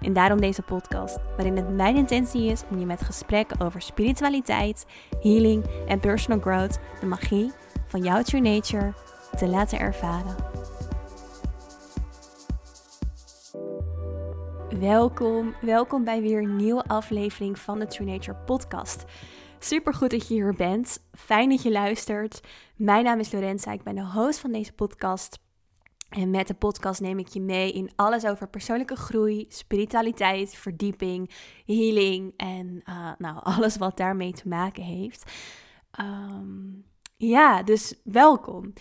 En daarom deze podcast, waarin het mijn intentie is om je met gesprekken over spiritualiteit, healing en personal growth de magie van jouw true nature te laten ervaren. Welkom, welkom bij weer een nieuwe aflevering van de True Nature podcast. Super goed dat je hier bent. Fijn dat je luistert. Mijn naam is Lorenza, ik ben de host van deze podcast. En met de podcast neem ik je mee in alles over persoonlijke groei, spiritualiteit, verdieping, healing en uh, nou, alles wat daarmee te maken heeft. Um, ja, dus welkom.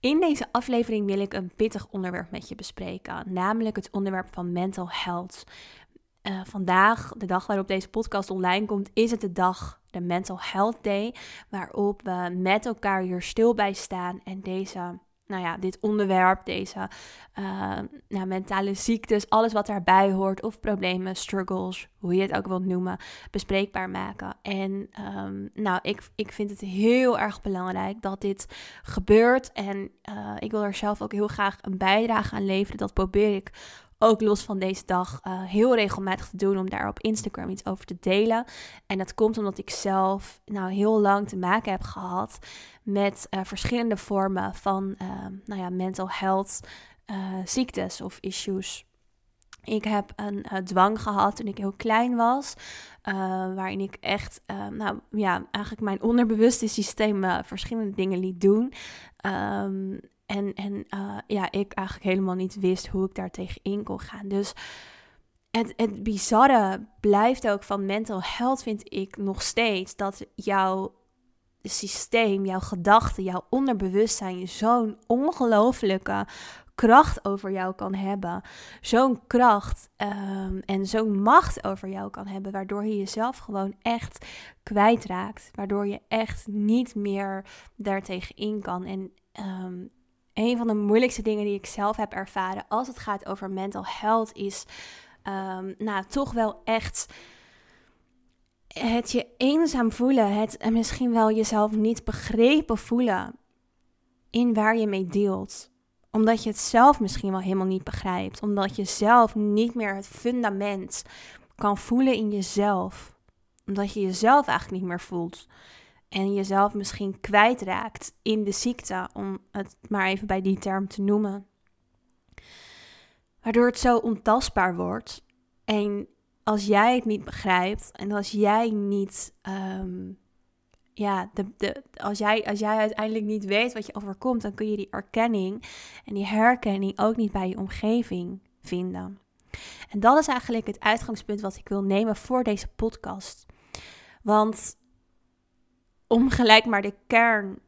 In deze aflevering wil ik een pittig onderwerp met je bespreken, namelijk het onderwerp van mental health. Uh, vandaag, de dag waarop deze podcast online komt, is het de dag, de Mental Health Day, waarop we met elkaar hier stil bij staan en deze nou ja, dit onderwerp, deze uh, nou, mentale ziektes, alles wat daarbij hoort, of problemen, struggles, hoe je het ook wilt noemen, bespreekbaar maken. En um, nou, ik, ik vind het heel erg belangrijk dat dit gebeurt. En uh, ik wil er zelf ook heel graag een bijdrage aan leveren. Dat probeer ik ook los van deze dag uh, heel regelmatig te doen om daar op Instagram iets over te delen. En dat komt omdat ik zelf nou heel lang te maken heb gehad met uh, verschillende vormen van uh, nou ja, mental health ziektes of issues. Ik heb een dwang gehad toen ik heel klein was, waarin ik echt, uh, nou ja, eigenlijk mijn onderbewuste systeem verschillende dingen liet doen. Um, en, en uh, ja, ik eigenlijk helemaal niet wist hoe ik daar tegenin kon gaan. Dus het, het bizarre blijft ook van mental health, vind ik nog steeds, dat jouw systeem, jouw gedachten, jouw onderbewustzijn zo'n ongelofelijke kracht over jou kan hebben. Zo'n kracht um, en zo'n macht over jou kan hebben, waardoor je jezelf gewoon echt kwijtraakt. Waardoor je echt niet meer daartegen in kan. En um, een van de moeilijkste dingen die ik zelf heb ervaren als het gaat over mental health is, um, nou, toch wel echt het je eenzaam voelen, het en misschien wel jezelf niet begrepen voelen in waar je mee deelt. Omdat je het zelf misschien wel helemaal niet begrijpt, omdat je zelf niet meer het fundament kan voelen in jezelf, omdat je jezelf eigenlijk niet meer voelt en jezelf misschien kwijtraakt in de ziekte, om het maar even bij die term te noemen. Waardoor het zo ontastbaar wordt. En als jij het niet begrijpt en als jij niet, um, ja, de, de, als, jij, als jij uiteindelijk niet weet wat je overkomt, dan kun je die erkenning en die herkenning ook niet bij je omgeving vinden. En dat is eigenlijk het uitgangspunt wat ik wil nemen voor deze podcast. Want om gelijk maar de kern,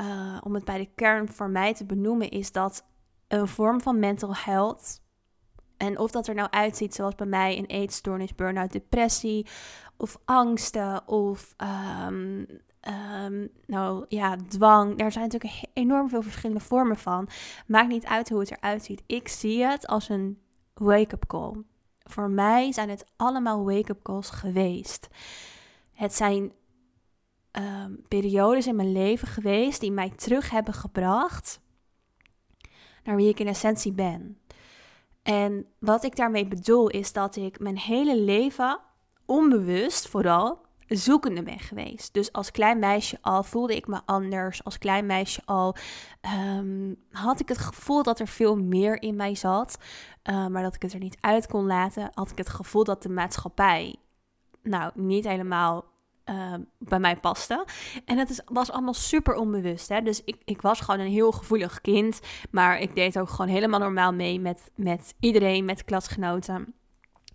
uh, om het bij de kern voor mij te benoemen, is dat een vorm van mental health. En of dat er nou uitziet zoals bij mij een eetstoornis, burn-out, depressie of angsten of um, um, nou ja, dwang. Er zijn natuurlijk enorm veel verschillende vormen van. Maakt niet uit hoe het eruit ziet. Ik zie het als een wake-up call. Voor mij zijn het allemaal wake-up calls geweest. Het zijn um, periodes in mijn leven geweest die mij terug hebben gebracht naar wie ik in essentie ben. En wat ik daarmee bedoel is dat ik mijn hele leven onbewust vooral zoekende ben geweest. Dus als klein meisje al voelde ik me anders. Als klein meisje al um, had ik het gevoel dat er veel meer in mij zat, uh, maar dat ik het er niet uit kon laten. Had ik het gevoel dat de maatschappij nou niet helemaal uh, bij mij paste. En het is, was allemaal super onbewust. Hè? Dus ik, ik was gewoon een heel gevoelig kind. Maar ik deed ook gewoon helemaal normaal mee met, met iedereen, met klasgenoten.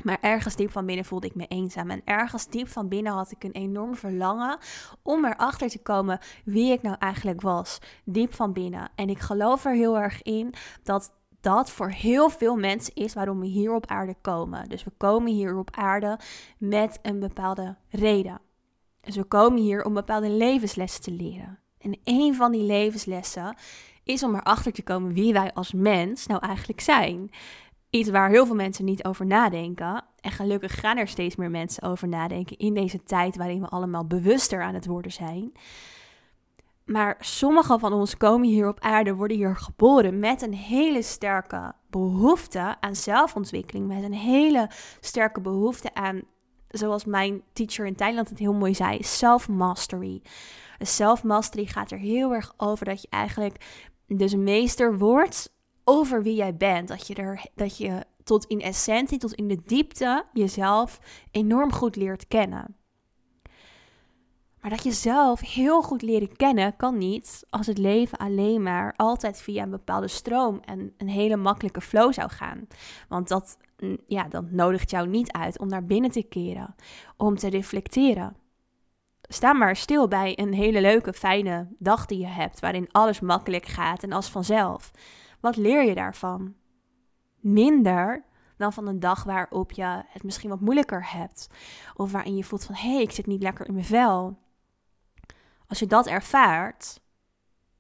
Maar ergens diep van binnen voelde ik me eenzaam. En ergens diep van binnen had ik een enorm verlangen om erachter te komen wie ik nou eigenlijk was. Diep van binnen. En ik geloof er heel erg in dat dat voor heel veel mensen is waarom we hier op aarde komen. Dus we komen hier op aarde met een bepaalde reden. Dus we komen hier om bepaalde levenslessen te leren. En een van die levenslessen is om erachter te komen wie wij als mens nou eigenlijk zijn. Iets waar heel veel mensen niet over nadenken. En gelukkig gaan er steeds meer mensen over nadenken in deze tijd waarin we allemaal bewuster aan het worden zijn. Maar sommige van ons komen hier op aarde, worden hier geboren met een hele sterke behoefte aan zelfontwikkeling. Met een hele sterke behoefte aan, zoals mijn teacher in Thailand het heel mooi zei, self-mastery. Self-mastery gaat er heel erg over dat je eigenlijk dus meester wordt over wie jij bent. Dat je, er, dat je tot in essentie, tot in de diepte jezelf enorm goed leert kennen. Maar dat je zelf heel goed leren kennen kan niet als het leven alleen maar altijd via een bepaalde stroom en een hele makkelijke flow zou gaan. Want dat, mm, ja, dat nodigt jou niet uit om naar binnen te keren, om te reflecteren. Sta maar stil bij een hele leuke, fijne dag die je hebt, waarin alles makkelijk gaat en als vanzelf. Wat leer je daarvan? Minder dan van een dag waarop je het misschien wat moeilijker hebt. Of waarin je voelt van hé, hey, ik zit niet lekker in mijn vel. Als je dat ervaart,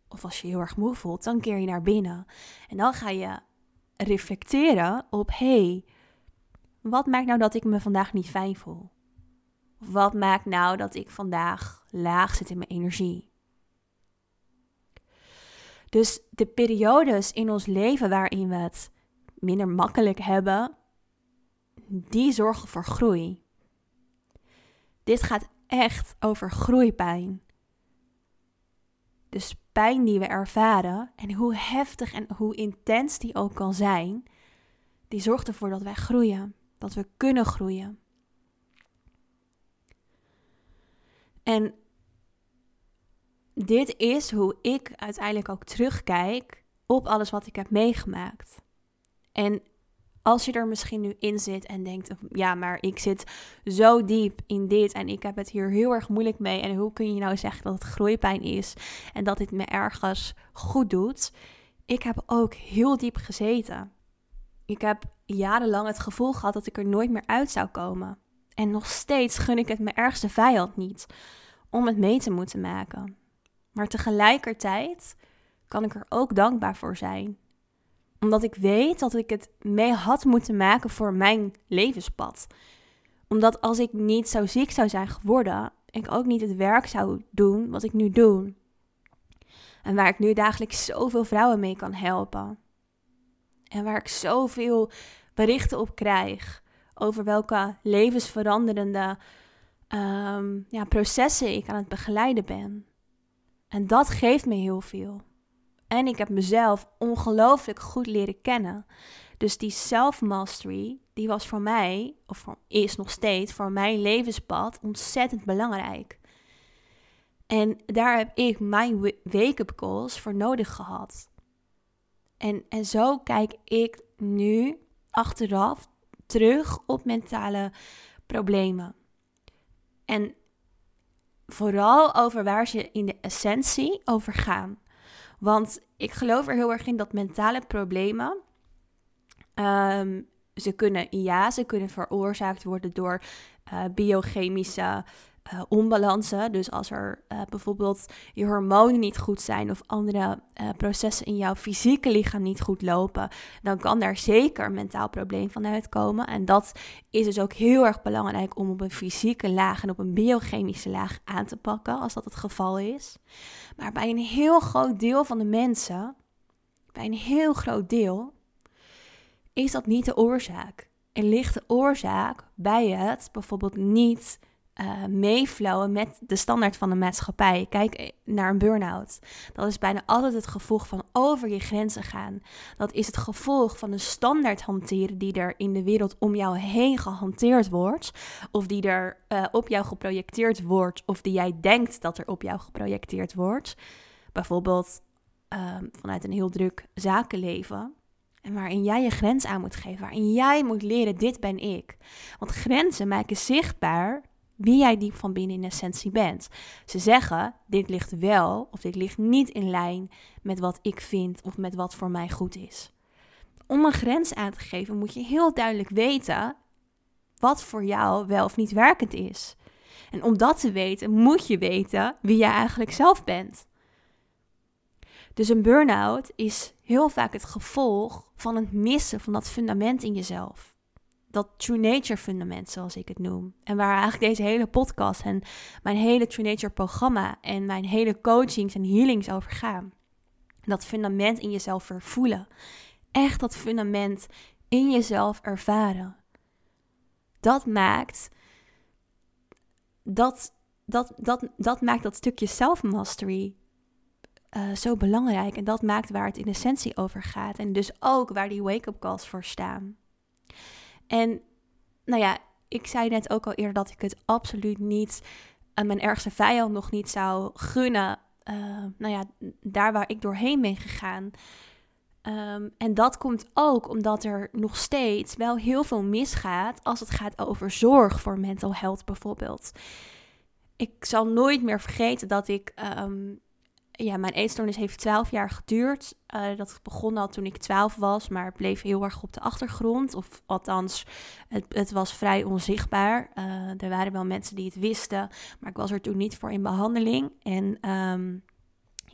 of als je heel erg moe voelt, dan keer je naar binnen. En dan ga je reflecteren op hé, hey, wat maakt nou dat ik me vandaag niet fijn voel? Wat maakt nou dat ik vandaag laag zit in mijn energie? Dus de periodes in ons leven waarin we het minder makkelijk hebben, die zorgen voor groei. Dit gaat echt over groeipijn. Dus pijn die we ervaren en hoe heftig en hoe intens die ook kan zijn, die zorgt ervoor dat wij groeien, dat we kunnen groeien. En dit is hoe ik uiteindelijk ook terugkijk op alles wat ik heb meegemaakt. En als je er misschien nu in zit en denkt, ja, maar ik zit zo diep in dit en ik heb het hier heel erg moeilijk mee. En hoe kun je nou zeggen dat het groeipijn is en dat dit me ergens goed doet? Ik heb ook heel diep gezeten. Ik heb jarenlang het gevoel gehad dat ik er nooit meer uit zou komen. En nog steeds gun ik het mijn ergste vijand niet om het mee te moeten maken. Maar tegelijkertijd kan ik er ook dankbaar voor zijn. Omdat ik weet dat ik het mee had moeten maken voor mijn levenspad. Omdat als ik niet zo ziek zou zijn geworden, ik ook niet het werk zou doen wat ik nu doe. En waar ik nu dagelijks zoveel vrouwen mee kan helpen. En waar ik zoveel berichten op krijg over welke levensveranderende um, ja, processen ik aan het begeleiden ben. En dat geeft me heel veel. En ik heb mezelf ongelooflijk goed leren kennen. Dus die self-mastery, die was voor mij, of is nog steeds voor mijn levenspad ontzettend belangrijk. En daar heb ik mijn wake-up calls voor nodig gehad. En, en zo kijk ik nu achteraf terug op mentale problemen. En vooral over waar ze in de essentie over gaan. Want ik geloof er heel erg in dat mentale problemen. Um, ze kunnen, ja, ze kunnen veroorzaakt worden door uh, biochemische uh, onbalansen. Dus als er uh, bijvoorbeeld je hormonen niet goed zijn of andere uh, processen in jouw fysieke lichaam niet goed lopen, dan kan daar zeker een mentaal probleem van uitkomen. En dat is dus ook heel erg belangrijk om op een fysieke laag en op een biochemische laag aan te pakken, als dat het geval is. Maar bij een heel groot deel van de mensen, bij een heel groot deel, is dat niet de oorzaak. En ligt de oorzaak bij het bijvoorbeeld niet uh, meeflowen met de standaard van de maatschappij. Kijk naar een burn-out. Dat is bijna altijd het gevolg van over je grenzen gaan. Dat is het gevolg van een standaard hanteren die er in de wereld om jou heen gehanteerd wordt. Of die er uh, op jou geprojecteerd wordt. Of die jij denkt dat er op jou geprojecteerd wordt. Bijvoorbeeld uh, vanuit een heel druk zakenleven. En waarin jij je grens aan moet geven. Waarin jij moet leren, dit ben ik. Want grenzen maken zichtbaar wie jij diep van binnen in essentie bent. Ze zeggen, dit ligt wel of dit ligt niet in lijn met wat ik vind of met wat voor mij goed is. om een grens aan te geven, moet je heel duidelijk weten wat voor jou wel of niet werkend is. En om dat te weten, moet je weten wie jij eigenlijk zelf bent. Dus een burn-out is heel vaak het gevolg van het missen van dat fundament in jezelf. Dat true nature fundament, zoals ik het noem. En waar eigenlijk deze hele podcast en mijn hele true nature programma en mijn hele coachings en healings over gaan. Dat fundament in jezelf vervoelen. Echt dat fundament in jezelf ervaren. Dat maakt dat, dat, dat, dat maakt dat stukje self-mastery uh, zo belangrijk. En dat maakt waar het in essentie over gaat. En dus ook waar die wake-up calls voor staan. En nou ja, ik zei net ook al eerder dat ik het absoluut niet aan mijn ergste vijand nog niet zou gunnen. Uh, nou ja, daar waar ik doorheen ben gegaan. Um, en dat komt ook omdat er nog steeds wel heel veel misgaat als het gaat over zorg voor mental health bijvoorbeeld. Ik zal nooit meer vergeten dat ik um, ja, mijn eetstoornis heeft 12 jaar geduurd. Uh, dat begon al toen ik 12 was, maar bleef heel erg op de achtergrond. Of althans, het, het was vrij onzichtbaar. Uh, er waren wel mensen die het wisten, maar ik was er toen niet voor in behandeling. En um,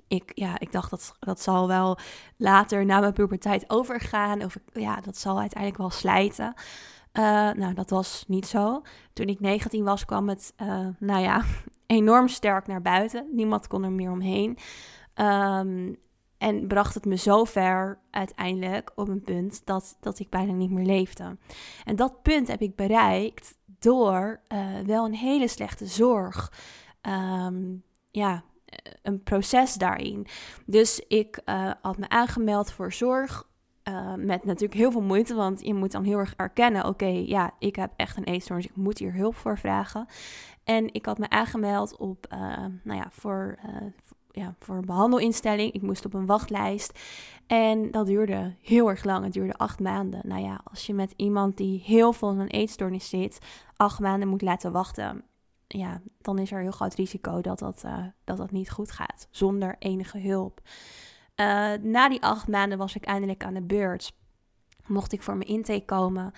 ik, ja, ik dacht dat dat zal wel later na mijn puberteit overgaan. Of ja, dat zal uiteindelijk wel slijten. Uh, nou, dat was niet zo. Toen ik 19 was, kwam het, nou ja, enorm sterk naar buiten. Niemand kon er meer omheen. Um, en bracht het me zo ver uiteindelijk op een punt dat, dat ik bijna niet meer leefde. En dat punt heb ik bereikt door uh, wel een hele slechte zorg. Um, ja, een proces daarin. Dus ik uh, had me aangemeld voor zorg. Met natuurlijk heel veel moeite, want je moet dan heel erg erkennen: oké, ja, ik heb echt een eetstoornis, ik moet hier hulp voor vragen. En ik had me aangemeld op, uh, nou ja, voor, ja, voor een behandelinstelling. Ik moest op een wachtlijst. En dat duurde heel erg lang. Het duurde acht maanden. Nou ja, als je met iemand die heel veel in een eetstoornis zit, acht maanden moet laten wachten. Ja, dan is er een heel groot risico dat dat, uh, dat, dat niet goed gaat. Zonder enige hulp. Na die acht maanden was ik eindelijk aan de beurt. Mocht ik voor mijn intake komen.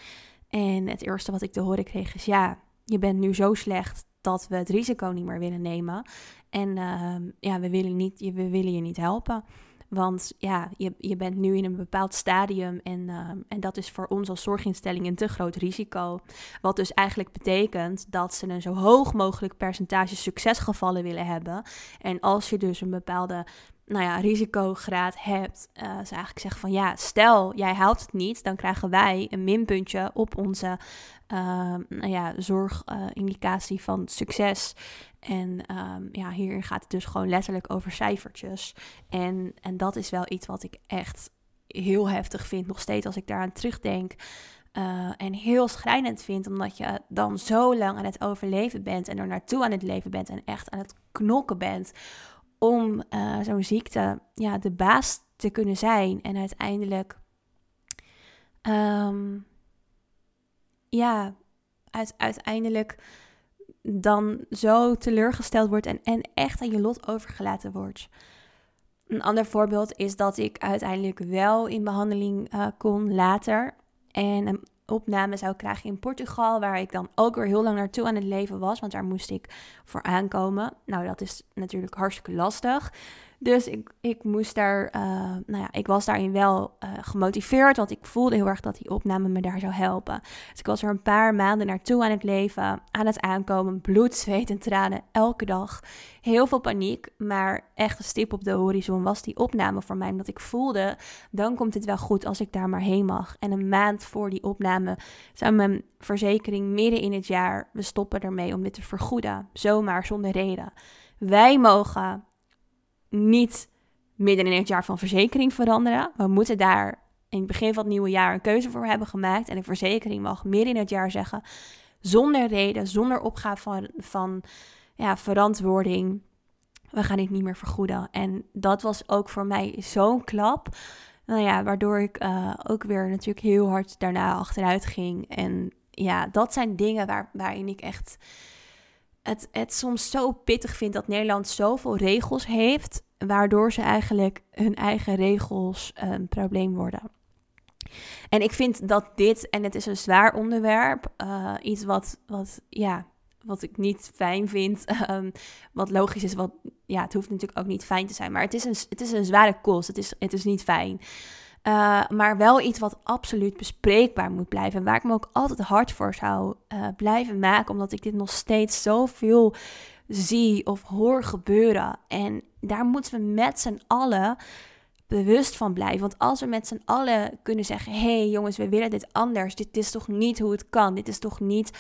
En het eerste wat ik te horen kreeg is: ja, je bent nu zo slecht dat we het risico niet meer willen nemen. En uh, ja, we willen, niet, we willen je niet helpen. Want ja, je, je bent nu in een bepaald stadium en, uh, en dat is voor ons als zorginstelling een te groot risico. Wat dus eigenlijk betekent dat ze een zo hoog mogelijk percentage succesgevallen willen hebben. En als je dus een bepaalde nou ja, risicograad hebt, uh, ze eigenlijk zeggen van ja, stel jij haalt het niet, dan krijgen wij een minpuntje op onze uh, nou ja, zorgindicatie van succes. En um, ja, hier gaat het dus gewoon letterlijk over cijfertjes. En, en dat is wel iets wat ik echt heel heftig vind, nog steeds als ik daaraan terugdenk. Uh, en heel schrijnend vind, omdat je dan zo lang aan het overleven bent en er naartoe aan het leven bent en echt aan het knokken bent om uh, zo'n ziekte ja, de baas te kunnen zijn en uiteindelijk um, ja, uit, uiteindelijk dan zo teleurgesteld wordt en, en echt aan je lot overgelaten wordt. Een ander voorbeeld is dat ik uiteindelijk wel in behandeling uh, kon later. En opname zou krijgen in Portugal, waar ik dan ook weer heel lang naartoe aan het leven was, want daar moest ik voor aankomen. Nou, dat is natuurlijk hartstikke lastig. Dus ik, ik moest daar, uh, nou ja, ik was daarin wel uh, gemotiveerd, want ik voelde heel erg dat die opname me daar zou helpen. Dus ik was er een paar maanden naartoe aan het leven, aan het aankomen, bloed, zweet en tranen, elke dag. Heel veel paniek, maar echt een stip op de horizon was die opname voor mij, omdat ik voelde, dan komt het wel goed als ik daar maar heen mag. En een maand voor die opname zou mijn verzekering midden in het jaar, we stoppen ermee om dit te vergoeden, zomaar zonder reden. Wij mogen niet midden in het jaar van verzekering veranderen. We moeten daar in het begin van het nieuwe jaar een keuze voor hebben gemaakt. En de verzekering mag midden in het jaar zeggen, zonder reden, zonder opgave van, van ja, verantwoording, we gaan dit niet meer vergoeden. En dat was ook voor mij zo'n klap. Nou ja, waardoor ik uh, ook weer natuurlijk heel hard daarna achteruit ging. En ja, dat zijn dingen waar, waarin ik echt het, het soms zo pittig vind dat Nederland zoveel regels heeft, waardoor ze eigenlijk hun eigen regels een probleem worden. En ik vind dat dit, en het is een zwaar onderwerp, uh, iets wat, wat, ja, wat ik niet fijn vind, um, wat logisch is, wat, ja, het hoeft natuurlijk ook niet fijn te zijn, maar het is een, het is een zware kost, het is, het is niet fijn. Uh, maar wel iets wat absoluut bespreekbaar moet blijven. En waar ik me ook altijd hard voor zou uh, blijven maken. Omdat ik dit nog steeds zoveel zie of hoor gebeuren. En daar moeten we met z'n allen bewust van blijven. Want als we met z'n allen kunnen zeggen: hé hey jongens, we willen dit anders. Dit is toch niet hoe het kan. Dit is toch niet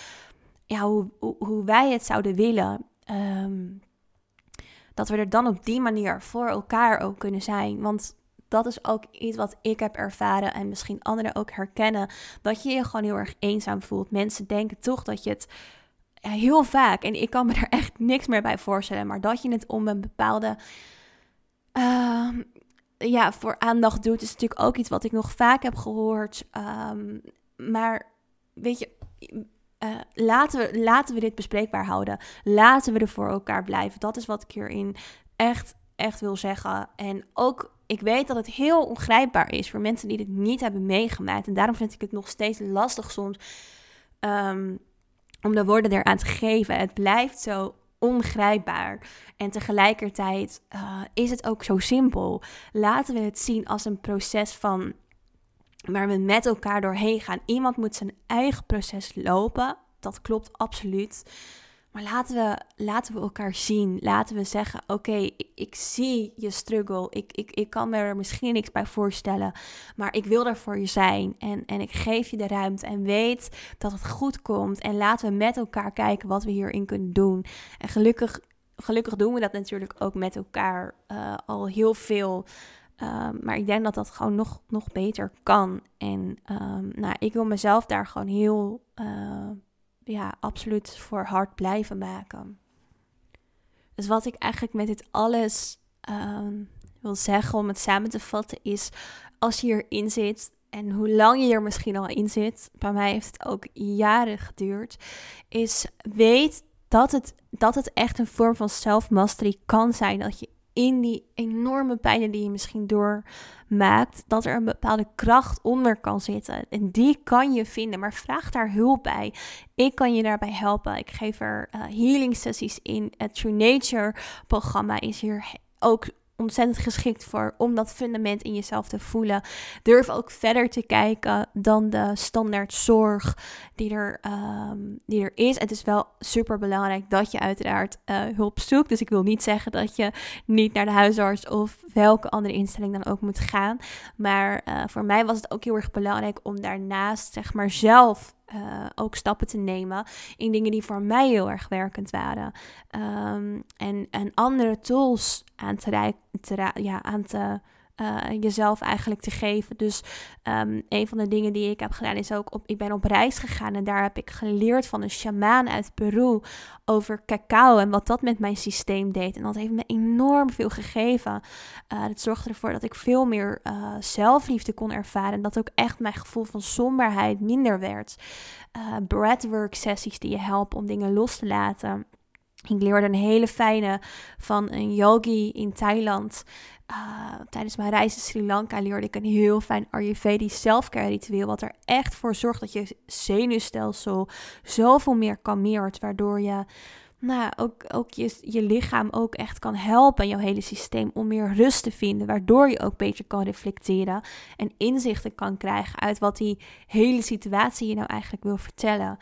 ja, hoe, hoe, wij het zouden willen. Um, dat we er dan op die manier voor elkaar ook kunnen zijn. Want dat is ook iets wat ik heb ervaren en misschien anderen ook herkennen. Dat je je gewoon heel erg eenzaam voelt. Mensen denken toch dat je het heel vaak, en ik kan me er echt niks meer bij voorstellen, maar dat je het om een bepaalde. Uh, ja, voor aandacht doet, is natuurlijk ook iets wat ik nog vaak heb gehoord. Um, maar weet je, uh, laten, we, laten we dit bespreekbaar houden. Laten we er voor elkaar blijven. Dat is wat ik hierin echt, echt wil zeggen. En ook, ik weet dat het heel ongrijpbaar is voor mensen die dit niet hebben meegemaakt. En daarom vind ik het nog steeds lastig soms um, om de woorden eraan te geven. Het blijft zo ongrijpbaar. En tegelijkertijd uh, is het ook zo simpel. Laten we het zien als een proces van waar we met elkaar doorheen gaan. Iemand moet zijn eigen proces lopen. Dat klopt absoluut. Maar laten we, laten we elkaar zien. Laten we zeggen: Oké, ik, ik, zie je struggle. Ik, ik, ik kan me er misschien niks bij voorstellen. Maar ik wil er voor je zijn. En, en ik geef je de ruimte. En weet dat het goed komt. En laten we met elkaar kijken wat we hierin kunnen doen. En gelukkig, gelukkig doen we dat natuurlijk ook met elkaar uh, al heel veel. Um, maar ik denk dat dat gewoon nog, nog beter kan. En um, nou, ik wil mezelf daar gewoon heel, uh, ja, absoluut voor hard blijven maken. Dus wat ik eigenlijk met dit alles um, wil zeggen, om het samen te vatten, is als je hierin zit. En hoe lang je er misschien al in zit, bij mij heeft het ook jaren geduurd, is weet dat het, dat het echt een vorm van self-mastery kan zijn. Dat je in die enorme pijnen die je misschien doormaakt, dat er een bepaalde kracht onder kan zitten. En die kan je vinden, maar vraag daar hulp bij. Ik kan je daarbij helpen. Ik geef er uh, healing sessies in. Het True Nature programma is hier ook ontzettend geschikt voor om dat fundament in jezelf te voelen. Durf ook verder te kijken dan de standaard zorg die er, um, die er is. Het is wel super belangrijk dat je uiteraard uh, hulp zoekt. Dus ik wil niet zeggen dat je niet naar de huisarts of welke andere instelling dan ook moet gaan. Maar uh, voor mij was het ook heel erg belangrijk om daarnaast zeg maar zelf uh, ook stappen te nemen in dingen die voor mij heel erg werkend waren. Um, en, andere tools aan te, te, ja, aan te uh, jezelf eigenlijk te geven. Dus um, een van de dingen die ik heb gedaan is ook op, ik ben op reis gegaan en daar heb ik geleerd van een shamaan uit Peru over cacao en wat dat met mijn systeem deed. En dat heeft me enorm veel gegeven. Uh, dat zorgde ervoor dat ik veel meer uh, zelfliefde kon ervaren en dat ook echt mijn gevoel van somberheid minder werd. breathwork sessies die je helpen om dingen los te laten. Ik leerde een hele fijne van een yogi in Thailand. Uh, tijdens mijn reis in Sri Lanka leerde ik een heel fijn Ayurvedisch selfcare ritueel. Wat er echt voor zorgt dat je zenuwstelsel zoveel meer kalmeert. Waardoor je nou, ook, ook je, je lichaam ook echt kan helpen. En jouw hele systeem om meer rust te vinden. Waardoor je ook beter kan reflecteren. En inzichten kan krijgen uit wat die hele situatie je nou eigenlijk wil vertellen.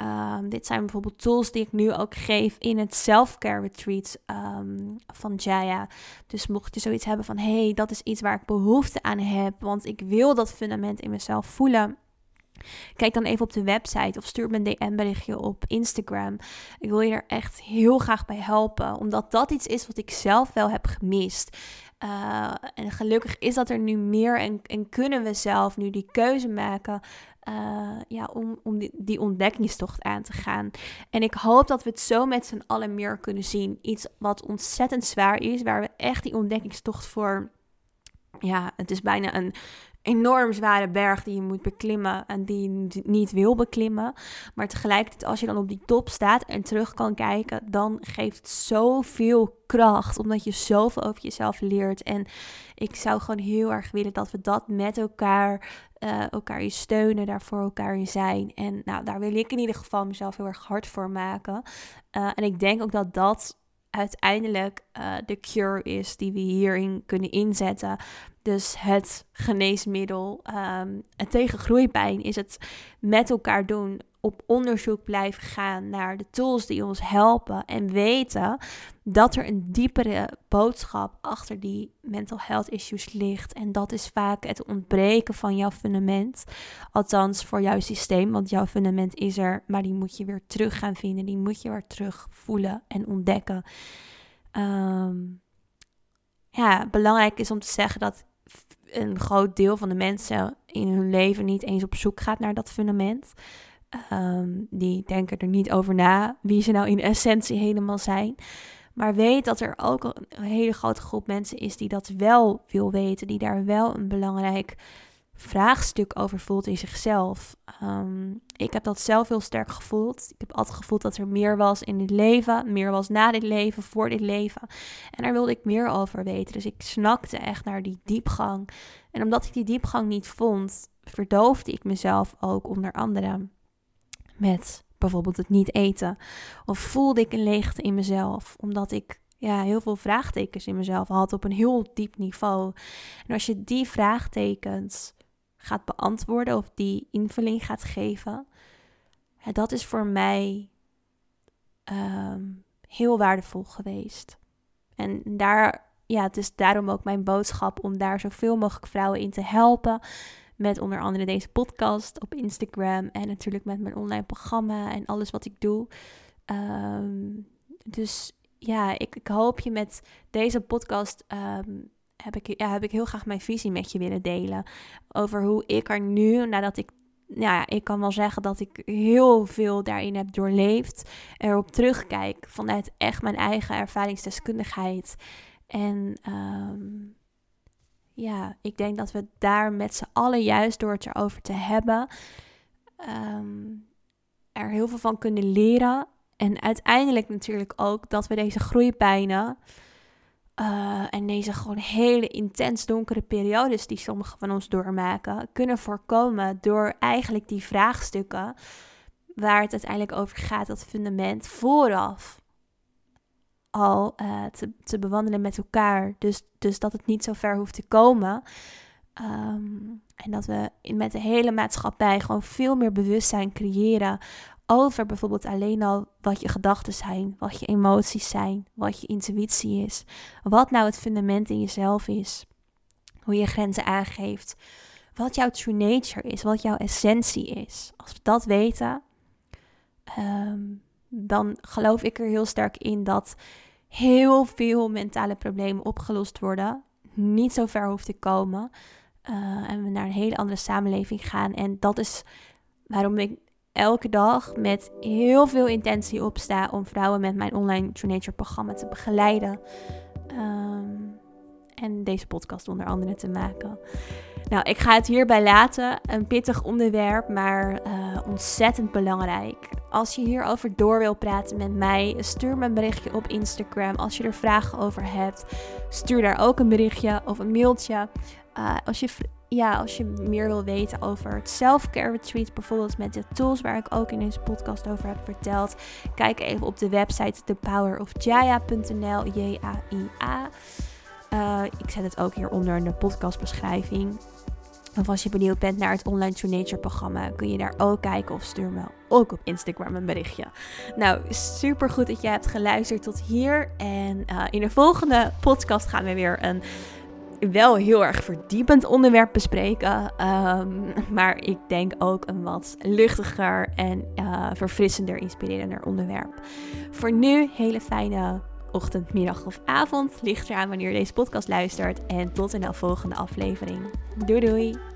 Um, dit zijn bijvoorbeeld tools die ik nu ook geef in het self-care retreat um, van Jaya. Dus mocht je zoiets hebben van, hey, dat is iets waar ik behoefte aan heb, want ik wil dat fundament in mezelf voelen. Kijk dan even op de website of stuur me een DM-berichtje op Instagram. Ik wil je er echt heel graag bij helpen, omdat dat iets is wat ik zelf wel heb gemist. Uh, en gelukkig is dat er nu meer en, en kunnen we zelf nu die keuze maken uh, ja, om, om die, die, ontdekkingstocht aan te gaan. En ik hoop dat we het zo met z'n allen meer kunnen zien. Iets wat ontzettend zwaar is, waar we echt die ontdekkingstocht voor. Ja, het is bijna een, enorm zware berg die je moet beklimmen en die je niet wil beklimmen. Maar tegelijkertijd, als je dan op die top staat en terug kan kijken, dan geeft het zoveel kracht, omdat je zoveel over jezelf leert. En ik zou gewoon heel erg willen dat we dat met elkaar, uh, elkaar in steunen, daar voor elkaar in zijn. En nou, daar wil ik in ieder geval mezelf heel erg hard voor maken. Uh, en ik denk ook dat dat uiteindelijk uh, de cure is die we hierin kunnen inzetten. Dus het geneesmiddel um, tegen groeipijn is het met elkaar doen, op onderzoek blijven gaan naar de tools die ons helpen en weten dat er een diepere boodschap achter die mental health issues ligt. En dat is vaak het ontbreken van jouw fundament. Althans voor jouw systeem, want jouw fundament is er, maar die moet je weer terug gaan vinden. Die moet je weer terug voelen en ontdekken. Um, ja, belangrijk is om te zeggen dat een groot deel van de mensen in hun leven niet eens op zoek gaat naar dat fundament. Um, die denken er niet over na wie ze nou in essentie helemaal zijn. Maar weet dat er ook een hele grote groep mensen is die dat wel wil weten, die daar wel een belangrijk vraagstuk over voelt in zichzelf. Um, ik heb dat zelf heel sterk gevoeld. Ik heb altijd gevoeld dat er meer was in dit leven, meer was na dit leven, voor dit leven. En daar wilde ik meer over weten. Dus ik snakte echt naar die diepgang. En omdat ik die diepgang niet vond, verdoofde ik mezelf ook onder andere met bijvoorbeeld het niet eten. Of voelde ik een leegte in mezelf, omdat ik ja, heel veel vraagtekens in mezelf had op een heel diep niveau. En als je die vraagtekens gaat beantwoorden of die invulling gaat geven, dat is voor mij ehm, heel waardevol geweest. En daar, ja, het is daarom ook mijn boodschap om daar zoveel mogelijk vrouwen in te helpen. Met onder andere deze podcast op Instagram en natuurlijk met mijn online programma en alles wat ik doe. Ehm, dus ja, ik, ik, hoop je met deze podcast ehm, heb ik, ja, heb ik heel graag mijn visie met je willen delen. Over hoe ik er nu, nadat ik, ja, ik kan wel zeggen dat ik heel veel daarin heb doorleefd, erop terugkijk vanuit echt mijn eigen ervaringsdeskundigheid. En um, ja, ik denk dat we daar met z'n allen juist door het erover te hebben, um, er heel veel van kunnen leren. En uiteindelijk natuurlijk ook dat we deze groeipijnen uh, en deze gewoon hele intens donkere periodes die sommigen van ons doormaken, kunnen voorkomen door eigenlijk die vraagstukken waar het uiteindelijk over gaat, dat fundament vooraf al uh, te, te, bewandelen met elkaar. Dus, dus dat het niet zo ver hoeft te komen. Um, en dat we met de hele maatschappij gewoon veel meer bewustzijn creëren over bijvoorbeeld alleen al wat je gedachten zijn, wat je emoties zijn, wat je intuïtie is, wat nou het fundament in jezelf is, hoe je grenzen aangeeft, wat jouw true nature is, wat jouw essentie is. Als we dat weten, um, dan geloof ik er heel sterk in dat heel veel mentale problemen opgelost worden, niet zo ver hoeft te komen uh, en we naar een hele andere samenleving gaan. En dat is waarom ik elke dag met heel veel intentie opsta om vrouwen met mijn online True Nature programma te begeleiden. Um, en deze podcast onder andere te maken. Nou, ik ga het hierbij laten. Een pittig onderwerp, maar uh, ontzettend belangrijk. Als je hierover door wil praten met mij, stuur me een berichtje op Instagram. Als je er vragen over hebt, stuur daar ook een berichtje of een mailtje. Uh, als je ja, als je meer wil weten over het self-care retreat, bijvoorbeeld met de tools waar ik ook in deze podcast over heb verteld, kijk even op de website thepowerofjaya.nl, J-A-I-A. Uh, ik zet het ook hieronder in de podcastbeschrijving. Of als je benieuwd bent naar het Online to Nature programma, kun je daar ook kijken of stuur me ook op Instagram een berichtje. Nou, super goed dat je hebt geluisterd tot hier. En uh, in de volgende podcast gaan we weer een wel heel erg verdiepend onderwerp bespreken. Um, maar ik denk ook een wat luchtiger en uh, verfrissender, inspirerender onderwerp. Voor nu, hele fijne ochtend, middag of avond. Ligt eraan wanneer je deze podcast luistert. En tot in de volgende aflevering. Doei doei!